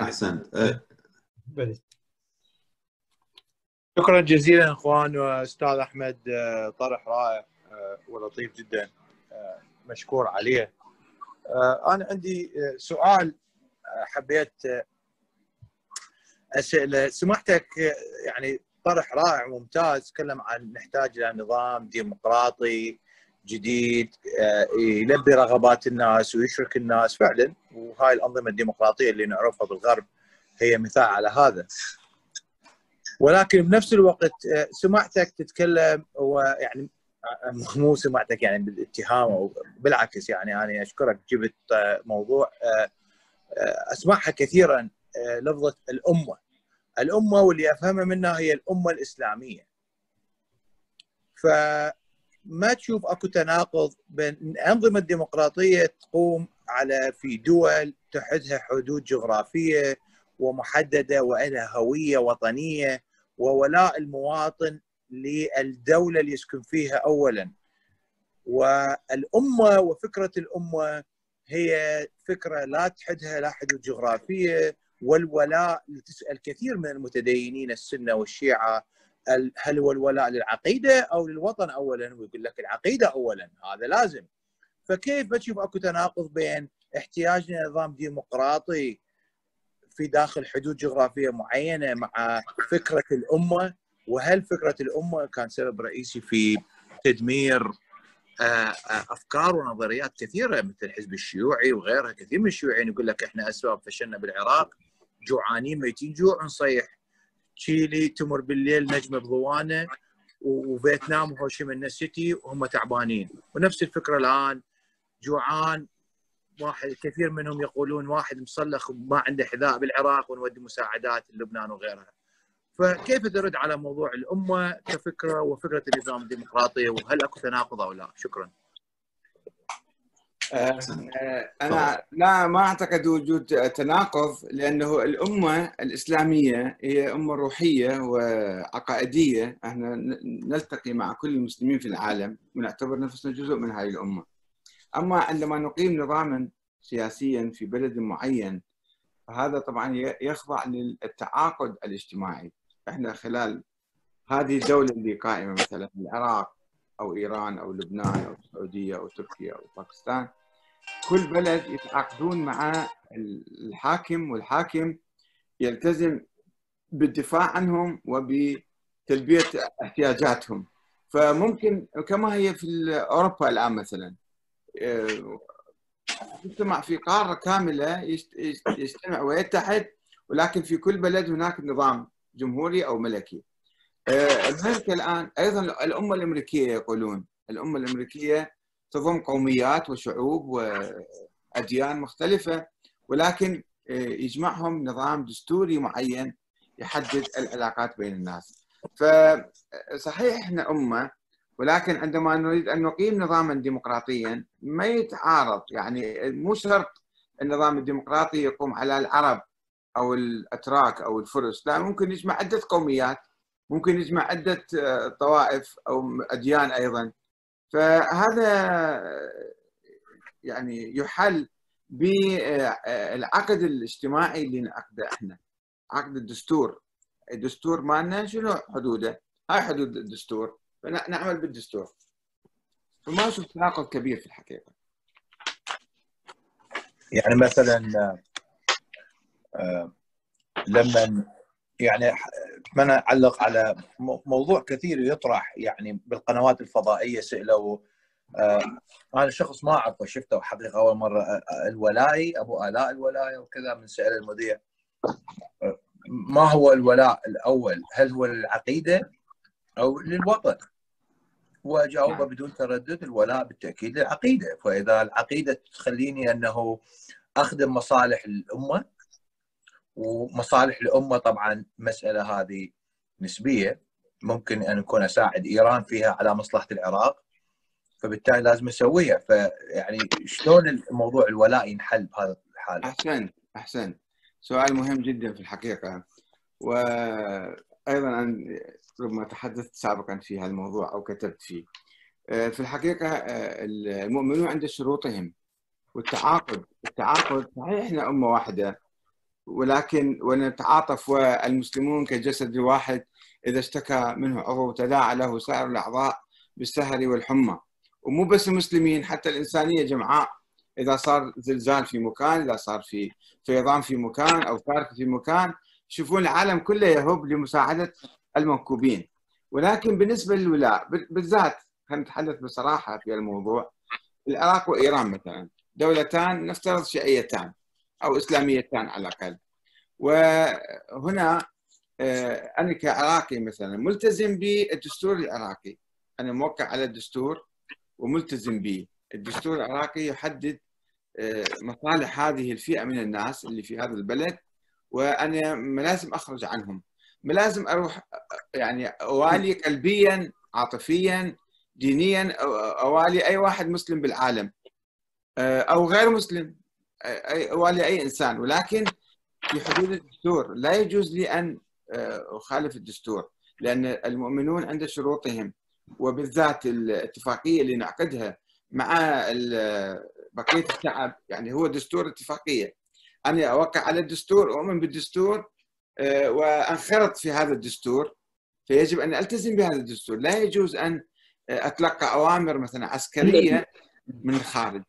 أحسنت. أه. شكرا جزيلا أخوان وأستاذ أحمد آه، طرح رائع آه، ولطيف جدا مشكور عليه. أنا عندي سؤال حبيت أسأله. سمحتك يعني طرح رائع وممتاز تكلم عن نحتاج إلى نظام ديمقراطي جديد يلبي رغبات الناس ويشرك الناس. فعلا وهاي الأنظمة الديمقراطية اللي نعرفها بالغرب هي مثال على هذا. ولكن بنفس الوقت سمعتك تتكلم ويعني مو سمعتك يعني بالاتهام أو بالعكس يعني. أنا أشكرك جبت موضوع أسمعها كثيرا لفظة الأمة. الأمة واللي أفهمها منها هي الأمة الإسلامية. فما تشوف أكو تناقض بين الانظمه الديمقراطيه تقوم على في دول تحدها حدود جغرافية ومحددة وإلها هوية وطنية وولاء المواطن للدولة اللي يسكن فيها اولا. والأمة وفكرة الأمة هي فكرة لا تحدها لا حدود جغرافية والولاء تسال كثير من المتدينين السنة والشيعة هل هو الولاء للعقيدة أو للوطن اولا؟ ويقول لك العقيدة اولا هذا لازم. فكيف بتشوف أكو تناقض بين احتياجنا لنظام ديمقراطي في داخل حدود جغرافية معينة مع فكرة الأمة؟ وهل فكرة الأمة كان سبب رئيسي في تدمير أفكار ونظريات كثيرة مثل الحزب الشيوعي وغيرها كثير من الشيوعيين يقول لك إحنا أسباب فشلنا بالعراق جوعانين ميتين جوع نصيح تشيلي تمر بالليل نجمة بضوانه وفيتنام وهوشيمينا سيتي وهم تعبانين ونفس الفكرة الآن جوعان واحد كثير منهم يقولون واحد مصلخ ما عنده حذاء بالعراق ونودي مساعدات لبنان وغيرها فكيف ترد على موضوع الأمة كفكرة وفكرة النظام الديمقراطي وهل أكو تناقض أو لا؟ شكرا. أنا لا ما أعتقد وجود تناقض لأنه الأمة الإسلامية هي أمة روحية وعقائدية. إحنا نلتقي مع كل المسلمين في العالم ونعتبر نفسنا جزء من هذه الأمة. أما عندما نقيم نظاما سياسيا في بلد معين فهذا طبعا يخضع للتعاقد الاجتماعي. إحنا خلال هذه الدولة اللي قائمة مثلا العراق أو إيران أو لبنان أو السعودية أو تركيا أو باكستان كل بلد يتعاقدون مع الحاكم والحاكم يلتزم بالدفاع عنهم وبتلبية احتياجاتهم فممكن كما هي في أوروبا الآن مثلا يجتمع في قارة كاملة يجتمع ويتحد ولكن في كل بلد هناك نظام جمهوري أو ملكي. أمريكا الآن أيضا الأمة الأمريكية يقولون الأمة الأمريكية تضم قوميات وشعوب وأديان مختلفة ولكن يجمعهم نظام دستوري معين يحدد العلاقات بين الناس. فصحيح إحنا أمة ولكن عندما نريد أن نقيم نظاما ديمقراطيا ما يتعارض. يعني مو شرط النظام الديمقراطي يقوم على العرب أو الأتراك أو الفرس. لا ممكن يجمع عدة قوميات ممكن يجمع عدة طوائف أو أديان أيضا. فهذا يعني يحل بالعقد الاجتماعي اللي نعقده إحنا. عقد الدستور. الدستور مالنا شنو حدوده؟ هاي حدود الدستور. فنعمل بالدستور. فما أشوف تناقض كبير في الحقيقة. يعني مثلا لما يعني اتمنى أعلق على موضوع كثير يطرح يعني بالقنوات الفضائية سألوا أنا شخص ما أعرفه شفته حقيقة أول مرة الولائي أبو آلاء الولايه وكذا من سأل المذيع ما هو الولاء الأول؟ هل هو للعقيدة أو للوطن؟ وجاوب بدون تردد الولاء بالتأكيد للعقيدة، فإذا العقيدة تخليني أنه أخدم مصالح الأمة ومصالح الأمة طبعا مسألة هذه نسبية. ممكن أن أكون أساعد إيران فيها على مصلحة العراق فبالتالي لازم أسويها. فيعني شلون الموضوع الولاء ينحل بهذا الحال؟ احسنت احسنت سؤال مهم جدا في الحقيقة. وأيضا ربما تحدثت سابقا في هذا الموضوع أو كتبت فيه. في الحقيقة المؤمنون عند شروطهم والتعاقد، التعاقد صحيح إحنا أمة واحدة ولكن ونتعاطف والمسلمون كجسد واحد إذا اشتكى منه عضو تداعى له سائر الأعضاء بالسهر والحمى. ومو بس المسلمين حتى الإنسانية جمعاء. إذا صار زلزال في مكان إذا صار في فيضان في مكان أو كارثة في مكان يشوفون العالم كله يهب لمساعدة المنكوبين ولكن بالنسبة للولاء بالذات خلينا نتحدث بصراحة في الموضوع. العراق وإيران مثلا دولتان نفترض شيعيتان أو إسلاميتان على الأقل. وهنا آه، أنا كعراقي مثلا ملتزم بالدستور العراقي. أنا موقع على الدستور وملتزم به. الدستور العراقي يحدد آه، مصالح هذه الفئة من الناس اللي في هذا البلد وأنا لازم أخرج عنهم. لازم أروح يعني أوالي قلبيا عاطفيا دينيا أوالي أي واحد مسلم بالعالم. آه، أو غير مسلم. أوالي أي إنسان ولكن في حدود الدستور. لا يجوز لي أن آه، أخالف الدستور لأن المؤمنون عند شروطهم وبالذات الاتفاقية اللي نعقدها مع بقية الشعب. يعني هو دستور اتفاقية. أنا أوقع على الدستور أؤمن بالدستور آه، وأنخرط في هذا الدستور. فيجب أن ألتزم بهذا الدستور. لا يجوز أن أتلقى أوامر مثلا عسكرية من الخارج.